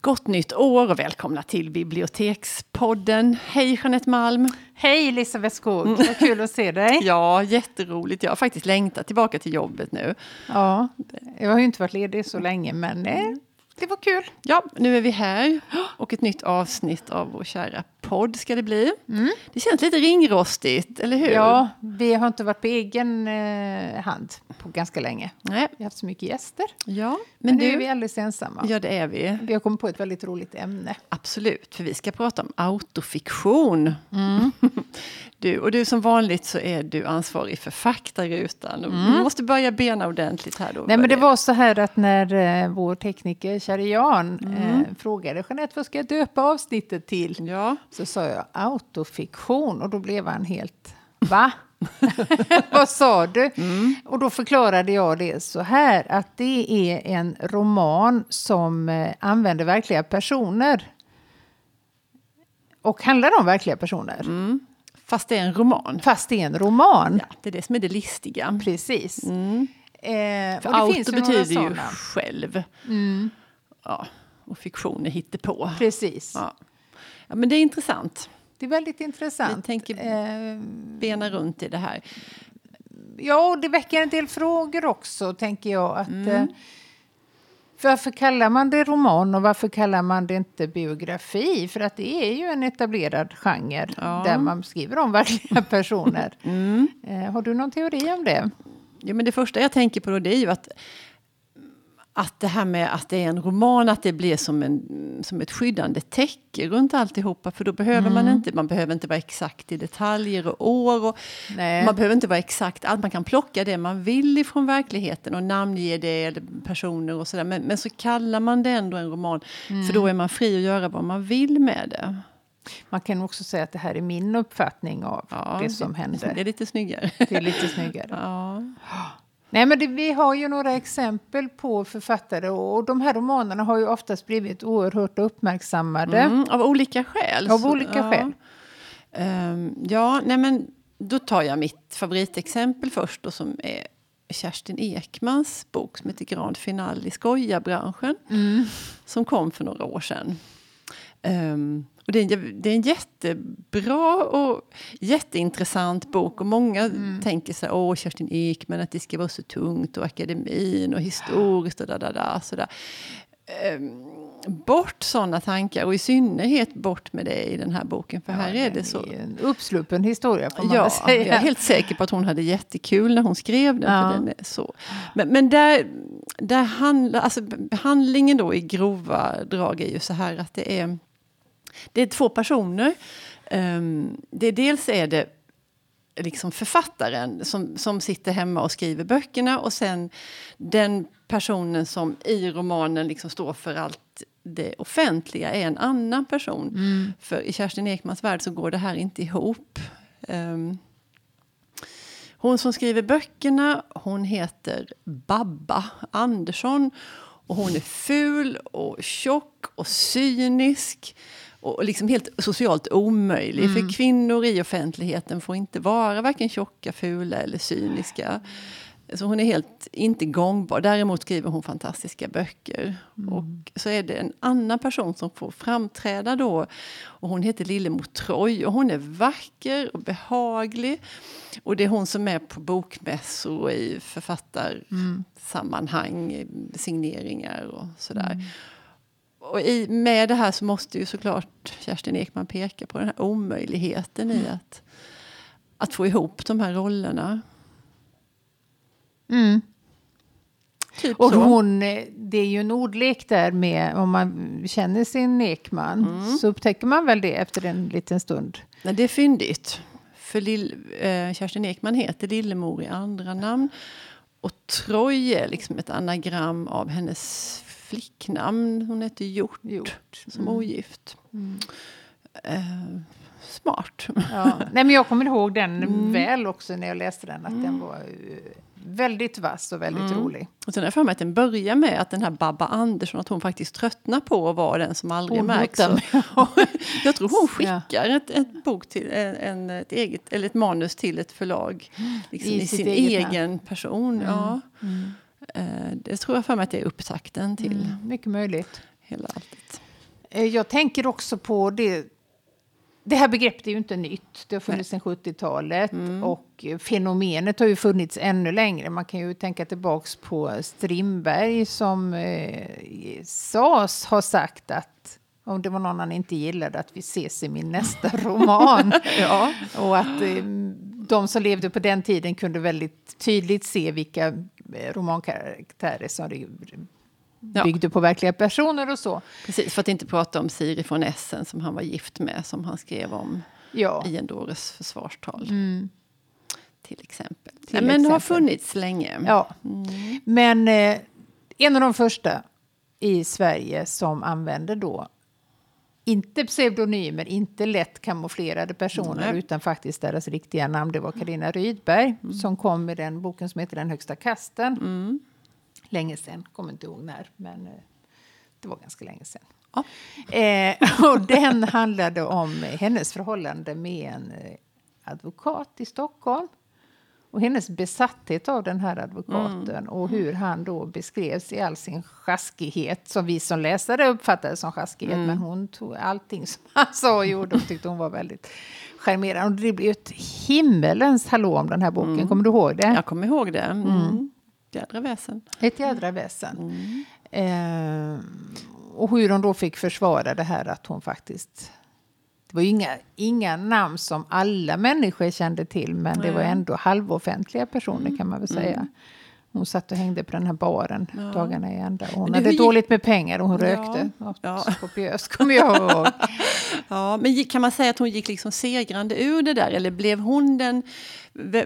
Gott nytt år och välkomna till Bibliotekspodden. Hej Jeanette Malm! Hej Elisabeth Skog, mm. vad kul att se dig! ja, jätteroligt. Jag har faktiskt längtat tillbaka till jobbet nu. Ja, jag har ju inte varit ledig så länge men mm. det var kul. Ja, nu är vi här och ett nytt avsnitt av vår kära podd ska det bli. Mm. Det känns lite ringrostigt, eller hur? Ja, vi har inte varit på egen eh, hand på ganska länge. Nej. Vi har haft så mycket gäster. Ja, men, men nu är vi alldeles ensamma. Ja, det är vi. Vi har kommit på ett väldigt roligt ämne. Absolut, för vi ska prata om autofiktion. Mm. du, och du som vanligt så är du ansvarig för faktarutan. Mm. Vi måste börja bena ordentligt här då. Nej, men det var så här att när eh, vår tekniker Jan mm. eh, frågade Jeanette, vad ska jag döpa avsnittet till? Ja. Så sa jag autofiktion och då blev han helt, va? Vad sa du? Mm. Och då förklarade jag det så här att det är en roman som eh, använder verkliga personer. Och handlar om verkliga personer. Mm. Fast det är en roman. Fast det är en roman. Ja, det är det som är det listiga. Precis. Mm. Eh, För auto betyder ju själv. Mm. Ja, och fiktion är hittepå. Precis. Ja. Ja, men det är intressant. Det är väldigt intressant. Vi tänker eh, bena runt i det här. Ja, och det väcker en del frågor också, tänker jag. Att, mm. eh, varför kallar man det roman och varför kallar man det inte biografi? För att det är ju en etablerad genre ja. där man skriver om verkliga personer. Mm. Eh, har du någon teori om det? Ja, men det första jag tänker på då, det är ju att att det här med att det är en roman, att det blir som, en, som ett skyddande täcke runt alltihopa. För då behöver mm. man inte, man behöver inte vara exakt i detaljer och år. Och man behöver inte vara exakt allt. Man kan plocka det man vill ifrån verkligheten och namnge det, eller personer och sådär. Men, men så kallar man det ändå en roman. Mm. För då är man fri att göra vad man vill med det. Man kan också säga att det här är min uppfattning av ja, det som händer. Det är lite snyggare. Det är lite snyggare. ja. Nej, men det, vi har ju några exempel på författare och de här romanerna har ju oftast blivit oerhört uppmärksammade. Mm, av olika skäl. Av olika ja. skäl. Um, ja, nej men då tar jag mitt favoritexempel först då, som är Kerstin Ekmans bok som heter Grand Final i skojarbranschen. Mm. Som kom för några år sedan. Um, och det, är en, det är en jättebra och jätteintressant bok. Och många mm. tänker så här, åh Kerstin Ekman, att det ska vara så tungt och akademin och historiskt och da, da, da, sådär. Um, bort sådana tankar och i synnerhet bort med det i den här boken. För ja, här är det så... Är en uppsluppen historia får man ja, säga. Jag är helt säker på att hon hade jättekul när hon skrev den. Ja. För den är så. Men, men där, där handlar, alltså, handlingen då i grova drag är ju så här att det är det är två personer. Um, det dels är det liksom författaren som, som sitter hemma och skriver böckerna och sen den personen som i romanen liksom står för allt det offentliga är en annan person. Mm. För i Kerstin Ekmans värld så går det här inte ihop. Um, hon som skriver böckerna, hon heter Babba Andersson. Och hon är ful och tjock och cynisk och liksom helt socialt omöjlig. Mm. För kvinnor i offentligheten får inte vara varken tjocka, fula eller cyniska. Så hon är helt inte gångbar. Däremot skriver hon fantastiska böcker. Mm. Och så är det en annan person som får framträda då. Och hon heter Lillemor Troy och hon är vacker och behaglig. Och det är hon som är på bokmässor och i författarsammanhang, mm. signeringar och sådär. Mm och i, med det här så måste ju såklart Kerstin Ekman peka på den här omöjligheten i att, att få ihop de här rollerna. Mm. Typ och hon, det är ju en ordlek där med, om man känner sin Ekman, mm. så upptäcker man väl det efter en liten stund. Nej, det är fyndigt. För Lill, eh, Kerstin Ekman heter Lillemor i andra namn. Och Troy är liksom ett anagram av hennes flicknamn. Hon hette Hjort, Hjort. som mm. ogift. Mm. Eh, smart. Ja. Nej, men jag kommer ihåg den mm. väl också när jag läste den. Att den mm. var eh, väldigt vass och väldigt mm. rolig. Och sen har jag för mig att den börjar med att den här Babba Andersson, att hon faktiskt tröttnar på att vara den som aldrig märks. jag tror hon skickar ja. ett, ett, bok till, en, ett, eget, eller ett manus till ett förlag. Liksom I, I sin egen namn. person. Mm. Ja. Mm. Eh, det tror jag för mig att det är upptakten till. Mm, mycket möjligt. Hela alltet. Eh, jag tänker också på det. Det här begreppet är ju inte nytt. Det har funnits sedan 70-talet mm. och fenomenet har ju funnits ännu längre. Man kan ju tänka tillbaks på Strindberg som eh, sades ha sagt att om det var någon han inte gillade, att vi ses i min nästa roman. ja. Och att eh, de som levde på den tiden kunde väldigt tydligt se vilka romankaraktärer som byggde ja. på verkliga personer och så. Precis, för att inte prata om Siri von Essen som han var gift med, som han skrev om ja. i en dåres försvarstal. Mm. Till exempel. Till ja, men exempel. det har funnits länge. Ja. Mm. Men eh, en av de första i Sverige som använde då inte pseudonymer, inte lätt kamouflerade personer Nej. utan faktiskt deras riktiga namn. Det var Karina Rydberg mm. som kom med den boken som heter Den högsta kasten. Mm. Länge sen, kommer inte ihåg när, men eh, det var ganska länge sen. Ja. Eh, och den handlade om hennes förhållande med en eh, advokat i Stockholm och hennes besatthet av den här advokaten mm. och hur han då beskrevs i all sin sjaskighet som vi som läsare uppfattade som sjaskighet. Mm. Men hon tog allting som han sa och gjorde och tyckte hon var väldigt charmerande. Och det blev ett himmelens hallå om den här boken. Mm. Kommer du ihåg det? Jag kommer ihåg det. Mm. mm. Jädra väsen. Ett jädra väsen. Mm. Eh, och hur hon då fick försvara det här att hon faktiskt det var ju inga, inga namn som alla människor kände till men det var ändå halvoffentliga personer mm. kan man väl säga. Mm. Hon satt och hängde på den här baren ja. dagarna i ända. Hon hade gick... dåligt med pengar och hon ja. rökte. Ja. Kopiöst kommer jag ihåg. ja, men kan man säga att hon gick liksom segrande ur det där? Eller blev hon den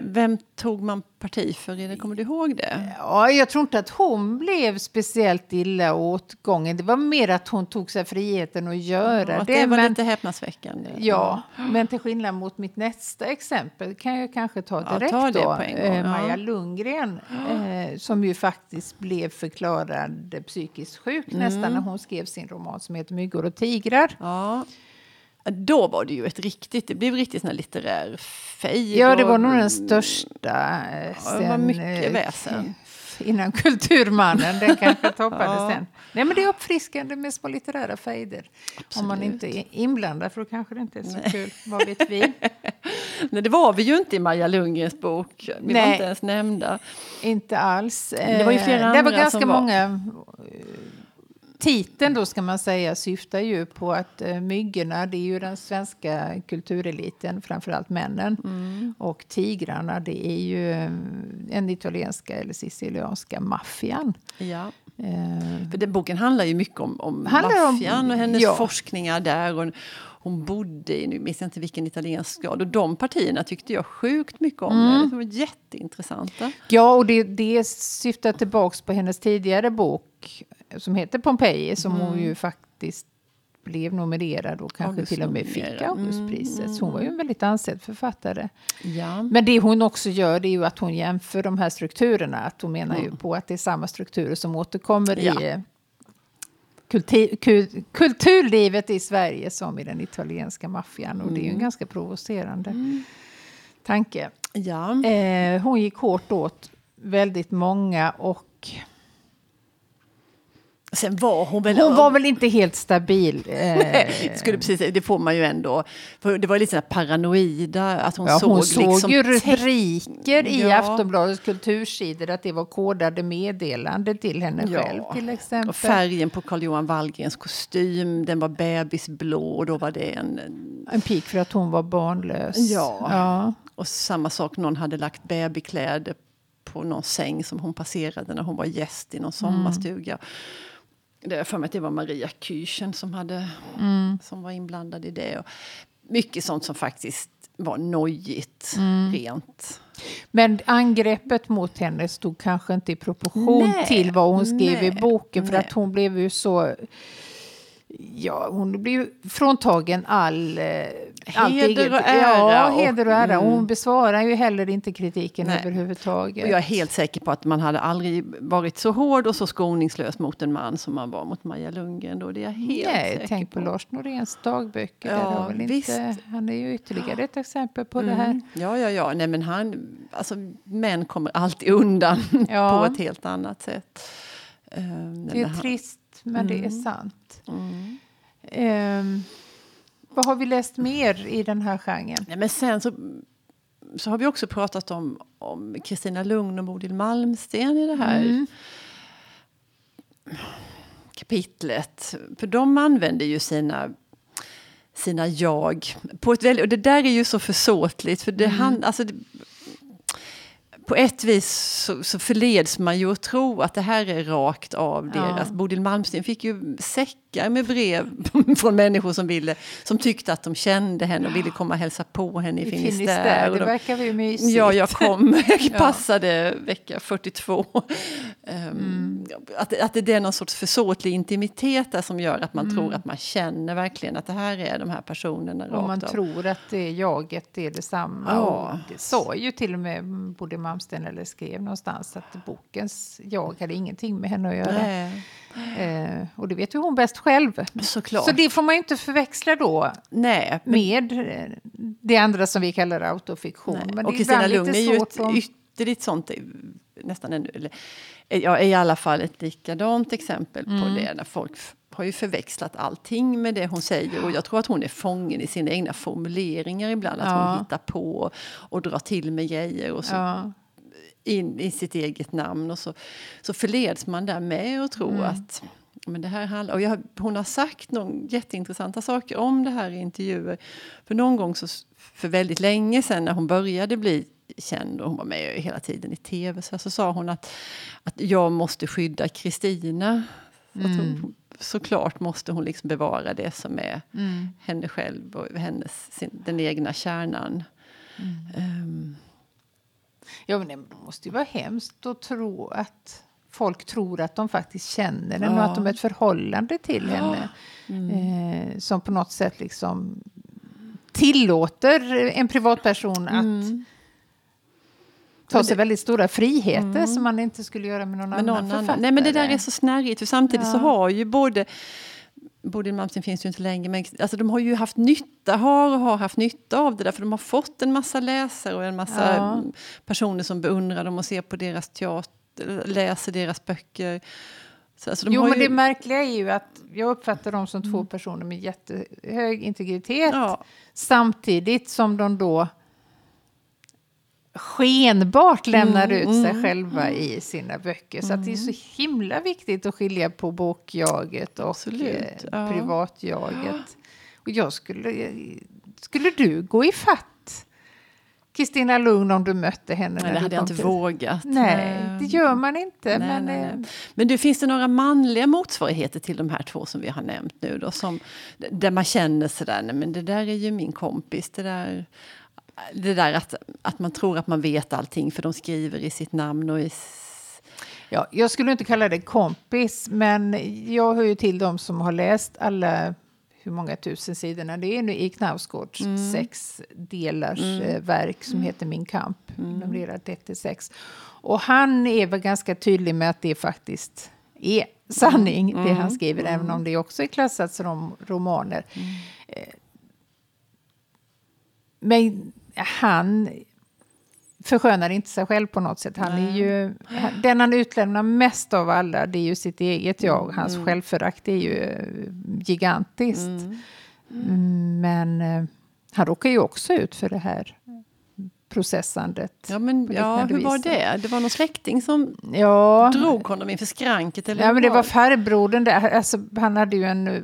vem tog man parti för? Eller kommer du ihåg det? Ja, jag tror inte att hon blev speciellt illa åtgången. Det var mer att hon tog sig friheten att göra ja, det. Det var men, lite häpnadsväckande. Ja, men till skillnad mot mitt nästa exempel kan jag kanske ta direkt ja, ta då. Eh, Maja Lundgren, eh, som ju faktiskt blev förklarad psykiskt sjuk mm. nästan när hon skrev sin roman som heter Myggor och tigrar. Ja. Då var det ju ett riktigt, det blev riktigt här litterär fejd. Ja, det var nog den största eh, ja, det var mycket eh, väsen. Innan Kulturmannen, den kanske toppade ja. sen. Nej, men det är uppfriskande med små litterära fejder. Om man inte är inblandad, för då kanske det inte är så Nej. kul. Vad vet vi? Nej, det var vi ju inte i Maja Lundgrens bok. Vi Nej. var inte ens nämnda. Inte alls. Det var ju flera andra Det var ganska många titeln då ska man säga syftar ju på att eh, myggorna, det är ju den svenska kultureliten, framförallt männen. Mm. Och tigrarna, det är ju eh, den italienska eller sicilianska maffian. Ja. Eh. För den boken handlar ju mycket om, om maffian och hennes ja. forskningar där. Och, hon bodde i, nu minns jag inte vilken italiensk stad. Och de partierna tyckte jag sjukt mycket om. Mm. Det var jätteintressanta. Ja, och det, det syftar tillbaks på hennes tidigare bok som heter Pompeji som mm. hon ju faktiskt blev nominerad och kanske August till och med fick Augustpriset. Mm. Så hon var ju en väldigt ansedd författare. Ja. Men det hon också gör det är ju att hon jämför de här strukturerna. Att hon menar mm. ju på att det är samma strukturer som återkommer ja. i kultur, kulturlivet i Sverige som i den italienska maffian. Och det är ju en mm. ganska provocerande mm. tanke. Ja. Eh, hon gick hårt åt väldigt många och Sen var hon väl... Hon var väl inte helt stabil. Nej, eh. skulle precis, det får man ju ändå. För det var lite paranoida, att hon ja, såg... Hon såg liksom ju rubriker i ja. Aftonbladets kultursidor att det var kodade meddelanden till henne ja. själv till exempel. Och färgen på Carl-Johan Wallgrens kostym, den var bebisblå och då var det en... En pik för att hon var barnlös. Ja. ja. Och samma sak, någon hade lagt babykläder på någon säng som hon passerade när hon var gäst i någon sommarstuga. Mm. Det är för mig att det var Maria Kyrchen som, hade, mm. som var inblandad i det. Och mycket sånt som faktiskt var nojigt, mm. rent. Men angreppet mot henne stod kanske inte i proportion nej, till vad hon skrev nej, i boken. För nej. att hon blev ju så Ja, hon blir fråntagen all... Eh, heder och ära. Ja, heder och ära. Mm. Hon besvarar ju heller inte kritiken Nej. överhuvudtaget. Och jag är helt säker på att man hade aldrig varit så hård och så skoningslös mot en man som man var mot Maja Lundgren. Då. Det är jag helt Nej, säker tänk på. på Lars Noréns dagböcker. Ja, väl inte, han är ju ytterligare ett exempel på mm. det här. Ja, ja, ja. Nej, men han, alltså, män kommer alltid undan ja. på ett helt annat sätt. Um, det är trist men mm. det är mm. sant. Mm. Vad har vi läst mer i den här genren? Ja, men sen så, så har vi också pratat om Kristina Lugn och Bodil Malmsten i det här mm. kapitlet. För de använder ju sina sina jag. På ett väldigt, och det där är ju så försåtligt. För det, mm. han, alltså, på ett vis så, så förleds man ju att tro att det här är rakt av deras. Ja. Bodil Malmsten fick ju säckar med brev från människor som, ville, som tyckte att de kände henne och ville komma och hälsa på henne i, I Finisterre. Det verkar ju mysigt. Ja, jag kom. Jag passade vecka 42. Um, mm. att, att det är någon sorts försåtlig intimitet där som gör att man mm. tror att man känner verkligen att det här är de här personerna. Och man av. tror att det är jaget är detsamma. Ja. Och det sa ju till och med Bodil Malmsten eller skrev någonstans att bokens jag hade ingenting med henne att göra. Eh, och det vet ju hon bäst själv. Såklart. Så det får man ju inte förväxla då Nej, med eh, det andra som vi kallar autofiktion. Nej. Men och Kristina Lugn är ju ett som... ytterligt sånt, eh, nästan eller, eh, ja, i alla fall ett likadant exempel mm. på det. När folk har ju förväxlat allting med det hon säger och jag tror att hon är fången i sina egna formuleringar ibland. Att ja. hon hittar på och drar till med grejer och så ja in i sitt eget namn. Och så, så förleds man där med att tro mm. att men det här handlar, och jag, hon har sagt någon jätteintressanta saker om det här i intervjuer. För någon gång, så, för väldigt länge sedan när hon började bli känd och hon var med hela tiden i tv så, så sa hon att, att jag måste skydda Kristina. Mm. Såklart måste hon liksom bevara det som är mm. henne själv och hennes, sin, den egna kärnan. Um, Ja, men det måste ju vara hemskt att tro att folk tror att de faktiskt känner henne ja. och att de har ett förhållande till ja. henne. Mm. Eh, som på något sätt liksom tillåter en privatperson mm. att ta sig väldigt stora friheter mm. som man inte skulle göra med någon, med annan, någon annan. Nej, men det där är så snärjigt. För samtidigt ja. så har ju både Bodil Malmsten finns ju inte längre, men alltså de har ju haft nytta, har och har haft nytta av det där, för de har fått en massa läsare och en massa ja. personer som beundrar dem och ser på deras teater, läser deras böcker. Så, alltså de jo, men ju... det märkliga är ju att jag uppfattar dem som två mm. personer med jättehög integritet, ja. samtidigt som de då skenbart lämnar mm, ut sig mm, själva mm. i sina böcker. Så det är så mm. himla viktigt att skilja på bokjaget och Absolut, eh, privatjaget. Och jag skulle, skulle du gå i fatt Kristina Lugn om du mötte henne? Nej, det hade jag inte till... vågat. Nej, det gör man inte. Nej, men, nej, nej. Eh, men du, finns det några manliga motsvarigheter till de här två som vi har nämnt nu då? Som, där man känner sådär, nej men det där är ju min kompis. Det där, det där att, att man tror att man vet allting för de skriver i sitt namn och i Ja, jag skulle inte kalla det kompis, men jag hör ju till dem som har läst alla hur många tusen sidorna det är nu i Knausgårds mm. sex delars mm. Eh, verk som mm. heter Min kamp, mm. numrerat 1-6. Och han är väl ganska tydlig med att det faktiskt är sanning, mm. det han skriver, mm. även om det också är klassat som romaner. Mm. Eh, men han förskönar inte sig själv på något sätt. Han är ju, den han utlämnar mest av alla, det är ju sitt eget jag. Mm. Hans mm. självförakt är ju gigantiskt. Mm. Mm. Men eh, han råkar ju också ut för det här processandet. Ja, men, ja hur var det? Det var någon släkting som ja. drog honom inför skranket? Eller ja, men det var farbrodern där. Alltså, han hade ju en eh,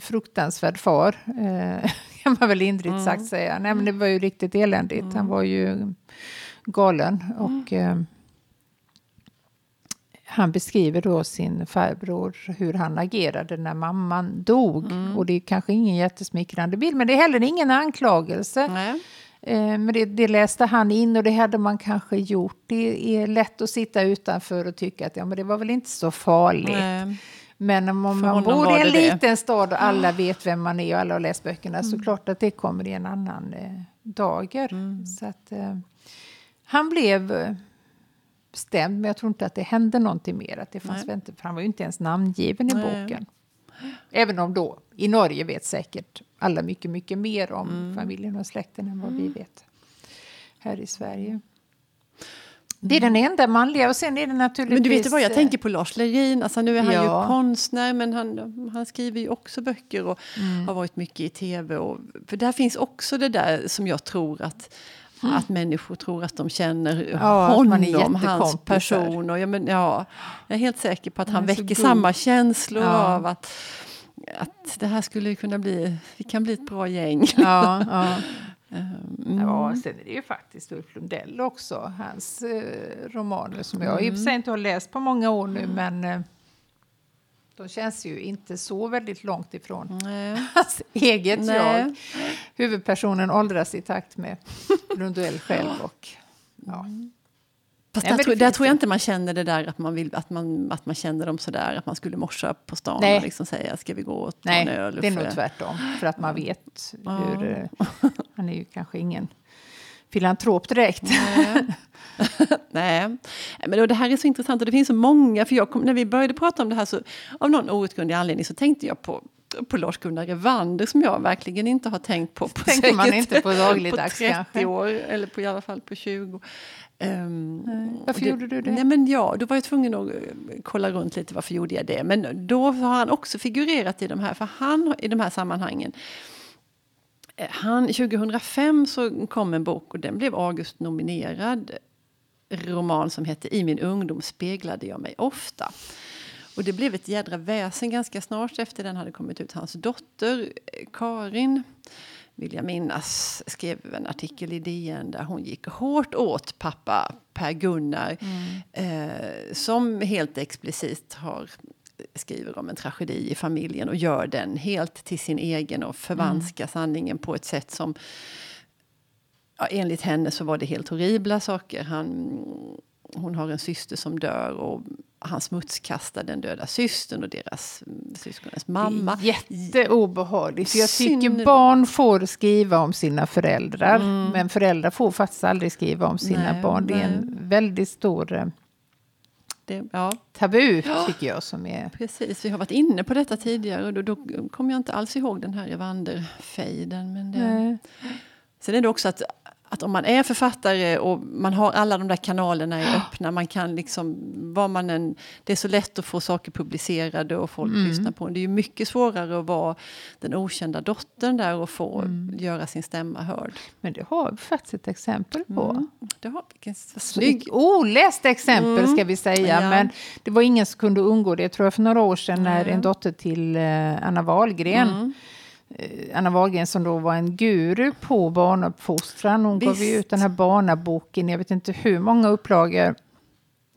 fruktansvärd far. Eh, kan man väl lindrigt mm. sagt säga. Nej, men det var ju riktigt eländigt. Mm. Han var ju galen. Mm. Och, eh, han beskriver då sin farbror, hur han agerade när mamman dog. Mm. Och det är kanske ingen jättesmickrande bild, men det är heller ingen anklagelse. Nej. Eh, men det, det, läste han in och det hade man kanske gjort. Det är lätt att sitta utanför och tycka att ja, men det var väl inte så farligt. Nej. Men om man bor i en liten det. stad och alla vet vem man är och alla har läst böckerna mm. så klart att det kommer i en annan eh, dager. Mm. Så att, eh, han blev eh, stämd men jag tror inte att det hände någonting mer. Att det fanns inte, för han var ju inte ens namngiven i Nej. boken. Även om då i Norge vet säkert alla mycket, mycket mer om mm. familjen och släkten än vad vi mm. vet här i Sverige. Det är den enda manliga och sen är det naturligtvis... Men du vet vad, jag tänker på Lars Lerin. Alltså, nu är han Ja. ju konstnär men han, han skriver ju också böcker och har varit mycket i tv. Och, för där finns också det där som jag tror att Att människor tror att de känner Ja, honom, hans person. Och ja, men, ja, jag är helt säker på att han Han väcker samma känslor Ja. av att, att det här skulle kunna bli, vi kan bli ett bra gäng. Ja. Mm. ja, sen är det ju faktiskt Ulf Lundell också. Hans eh, romaner som jag i och för sig inte har läst på många år nu men eh, de känns ju inte så väldigt långt ifrån Nej. hans eget Nej. jag. Huvudpersonen åldras i takt med Lundell själv. Och, ja. Fast Nej, där, tror, där tror jag inte man känner det där att man, vill, att man, att man känner dem sådär, att man skulle morsa på stan Nej. och liksom säga ska vi gå och ta Nej, en öl? det är nog tvärtom. För att man vet Ja. hur... Han är ju kanske ingen filantrop direkt. Nej. Nej. Men då, det här är så intressant och det finns så många. För kom, när vi började prata om det här så av någon outgrundlig anledning så tänkte jag på på Lars-Gunnar Revander som jag verkligen inte har tänkt på. på Tänker man säkert inte på dagligdags på 30 kanske. år, eller på, i alla fall på 20. Um, Varför gjorde du det? Nej, men ja, då var jag tvungen att eh, kolla runt lite varför gjorde jag det. Men då har han också figurerat i de här, för han i de här sammanhangen han, 2005 så kom en bok och den blev August-nominerad roman som hette I min ungdom speglade jag mig ofta. Och det blev ett jädra väsen ganska snart efter den hade kommit ut. Hans dotter eh, Karin, vill jag minnas, skrev en artikel i DN där hon gick hårt åt pappa Per-Gunnar eh, som helt explicit har skriver om en tragedi i familjen och gör den helt till sin egen och förvanskar sanningen på ett sätt som ja, enligt henne så var det helt horribla saker. Han, hon har en syster som dör och han smutskastar den döda systern och deras mm, syskonens mamma. Jätteobehagligt. Jag tycker barn får skriva om sina föräldrar. Men föräldrar får faktiskt aldrig skriva om sina Mm. Nej, barn. Det är en väldigt stor eh, Det, ja, tabu, tycker jag. Som är... precis. Vi har varit inne på detta tidigare och då, då kommer jag inte alls ihåg den här Evander-fejden. Men det. Sen är det också att, att om man är författare och man har alla de där kanalerna är öppna, man kan liksom, vad man än, det är så lätt att få saker publicerade och folk Mm. lyssnar på en. Det är ju mycket svårare att vara den okända dottern där och få Mm. göra sin stämma hörd. Men det har vi faktiskt ett exempel på. Mm. Det har vilken snygg. oläst exempel Mm. ska vi säga. Ja. Men det var ingen som kunde undgå det. Tror jag för några år sedan när en dotter till eh, Anna Wahlgren Mm. Anna Wahlgren som då var en guru på barnuppfostran. Hon gav ju Visst. ut den här barnaboken. Jag vet inte hur många upplagor.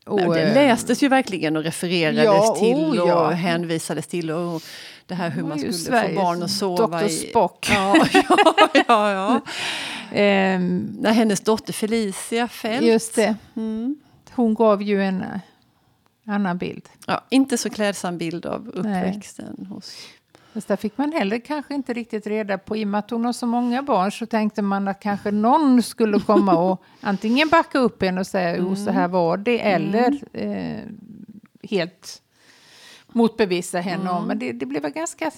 Och, Nej, det eh, lästes ju verkligen och refererades Ja, till oh, och ja. hänvisades till. Och det här hur man skulle få Sveriges barn att sova Dr. i... Spock. Ja, ja, ja, ja. ehm, När hennes dotter Felicia Fält. just det. Mm. Hon gav ju en eh, annan bild. Ja, inte så klädsam bild av Nej. uppväxten. Hos... Fast där fick man heller kanske inte riktigt reda på. I och med att hon har så många barn så tänkte man att kanske någon skulle komma och antingen backa upp en och säga jo så här var det eller eh, helt motbevisa henne om. Men det, det blev väl ganska...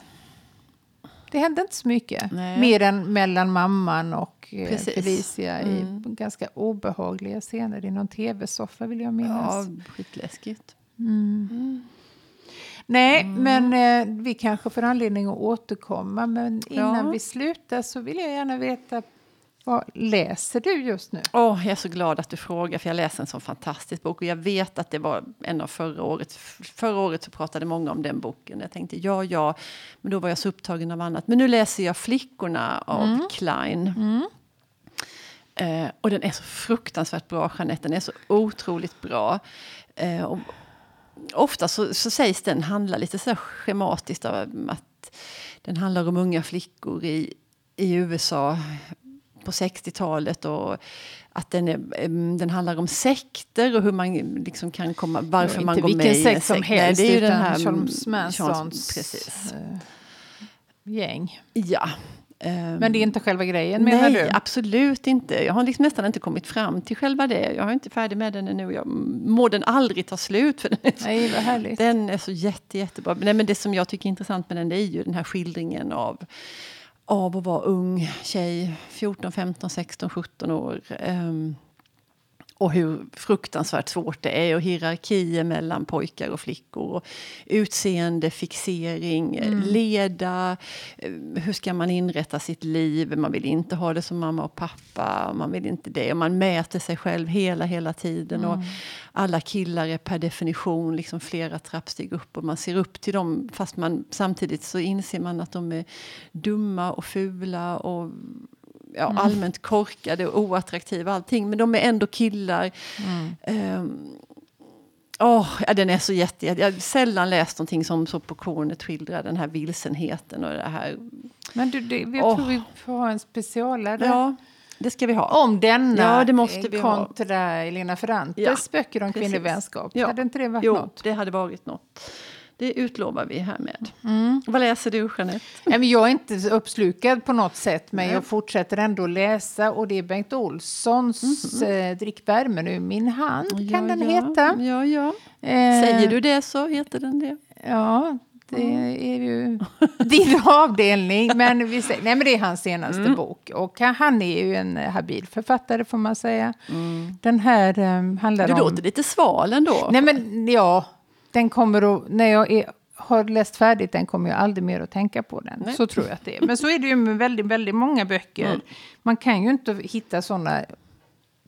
Det hände inte så mycket. Nej. Mer än mellan mamman och eh, Precis. Felicia i Mm. ganska obehagliga scener i någon tv-soffa vill jag Ja, minnas. skitläskigt. Nej, Mm. men eh, vi kanske får anledning att återkomma. Men innan Ja. vi slutar så vill jag gärna veta vad läser du just nu? Åh, jag är så glad att du frågar, för jag läser en sån fantastisk bok. Och jag vet att det var en av förra året. Förra året så pratade många om den boken. Jag tänkte ja, ja, men då var jag så upptagen av annat. Men nu läser jag Flickorna av Klein. Eh, och den är så fruktansvärt bra, Jeanette. Den är så otroligt bra. Eh, och ofta så, så sägs den handla lite så schematiskt om att den handlar om unga flickor i, i USA på 60-talet och att den, är, den handlar om sekter och hur man liksom kan komma, varför man går med i en sekt som helst, Nej, det är ju den här Charles Mansons precis. eh, gäng. Ja. Ehm, Men det är inte själva grejen menar Nej, du? absolut inte. Jag har liksom nästan inte kommit fram till själva det. Jag är inte färdig med den ännu. Jag må den aldrig ta slut. För den är så, Nej, vad härligt. den är så jätte, jättebra. Nej, men det som jag tycker är intressant med den är ju den här skildringen av, av att vara ung tjej, 14, 15, 16, 17 år. Ehm, och hur fruktansvärt svårt det är och hierarkier mellan pojkar och flickor. Och utseende, fixering, mm. leda. Eh, hur ska man inrätta sitt liv? Man vill inte ha det som mamma och pappa. Man vill inte det. Och man mäter sig själv hela, hela tiden. Mm. Och alla killar är per definition liksom flera trappsteg upp och man ser upp till dem fast man samtidigt så inser man att de är dumma och fula och ja, mm. allmänt korkade och oattraktiva allting. Men de är ändå killar. Mm. Um, Oh, ja, den är så jätte... Jag har sällan läst någonting som så på kornet skildrar den här vilsenheten och det här... Men du, det, jag oh. tror vi får ha en specialare. Ja, det ska vi ha. Om denna ja, det måste vi kontra ha. Elena Ferrantes ja, böcker om kvinnlig vänskap. Ja. Hade inte det varit jo, något? det hade varit något. Det utlovar vi härmed. Mm. Vad läser du, Jeanette? Jag är inte uppslukad på något sätt, men jag fortsätter ändå läsa. Och det är Bengt Olssons mm. eh, Drick värmen ur min hand, ja, kan den ja. heta. Ja, ja. Eh, Säger du det så heter den det. Ja, det är ju din avdelning. Men, vi säger, nej, men det är hans senaste mm. bok. Och han är ju en habil författare, får man säga. Mm. Den här um, handlar du om... Du låter lite sval ändå. Nej, men ja den kommer att, när jag är, har läst färdigt den kommer jag aldrig mer att tänka på den. Nej. Så tror jag att det är. Men så är det ju med väldigt, väldigt många böcker. Mm. Man kan ju inte hitta sådana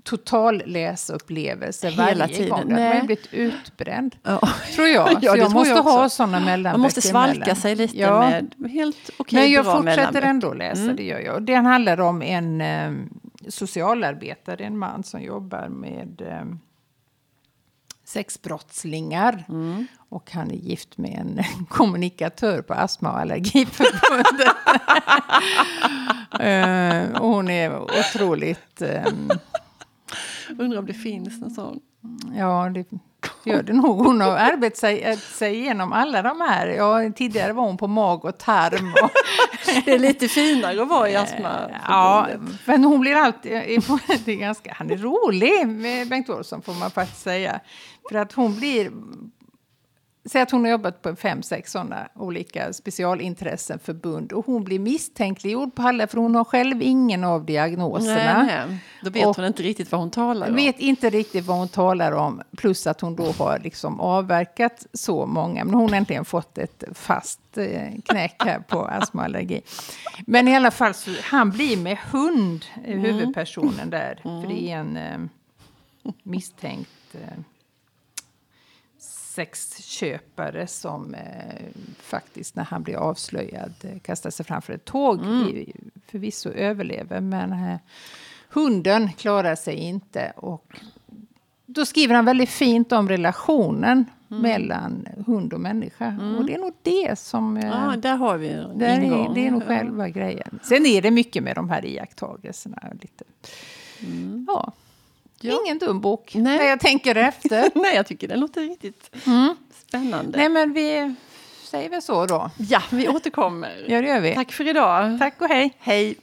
totalläsupplevelser varje tiden. gång. Man har blivit utbränd, ja. tror jag. Så ja, jag måste jag ha sådana mellanböcker. Man måste svalka emellan. sig lite ja. med helt okej Men jag fortsätter ändå läsa, mm. det gör jag. Den handlar om en um, socialarbetare, en man som jobbar med um, sexbrottslingar. Mm. Och han är gift med en kommunikatör på Astma och allergiförbundet. uh, och hon är otroligt... Um, Undrar om det finns en sån. Ja, det gör det nog. Hon har arbetat sig, sig igenom alla de här. Ja, tidigare var hon på mag och tarm. Och det är lite finare att vara i astma. Ja, men hon blir alltid... Det är ganska, han är rolig, med Bengt Olsson får man faktiskt säga. För att hon blir Säg att hon har jobbat på fem, sex sådana olika specialintressenförbund och hon blir misstänkliggjord på alla för hon har själv ingen av diagnoserna. Nej, nej. Då vet och hon inte riktigt vad hon talar om. vet inte riktigt vad hon talar om. Plus att hon då har liksom avverkat så många. Men hon har äntligen fått ett fast eh, knäck här på astmaallergi. Men i alla fall, så, han blir med hund, mm. huvudpersonen där. Mm. För det är en eh, misstänkt... Sexköpare som eh, faktiskt när han blir avslöjad eh, kastar sig framför ett tåg. Mm. I, förvisso överlever, men eh, hunden klarar sig inte. Och då skriver han väldigt fint om relationen mm. mellan hund och människa. Mm. Och det är nog det som... Eh, ja, där har vi där är, Det är nog själva grejen. Sen är det mycket med de här iakttagelserna. Lite. Mm. Ja. Ja. Ingen dum bok, Nej. när jag tänker efter. Nej, jag tycker det låter riktigt mm. spännande. Nej, men vi säger väl så då. Ja, vi återkommer. Ja, det gör vi. Tack för idag. Tack och hej. Hej.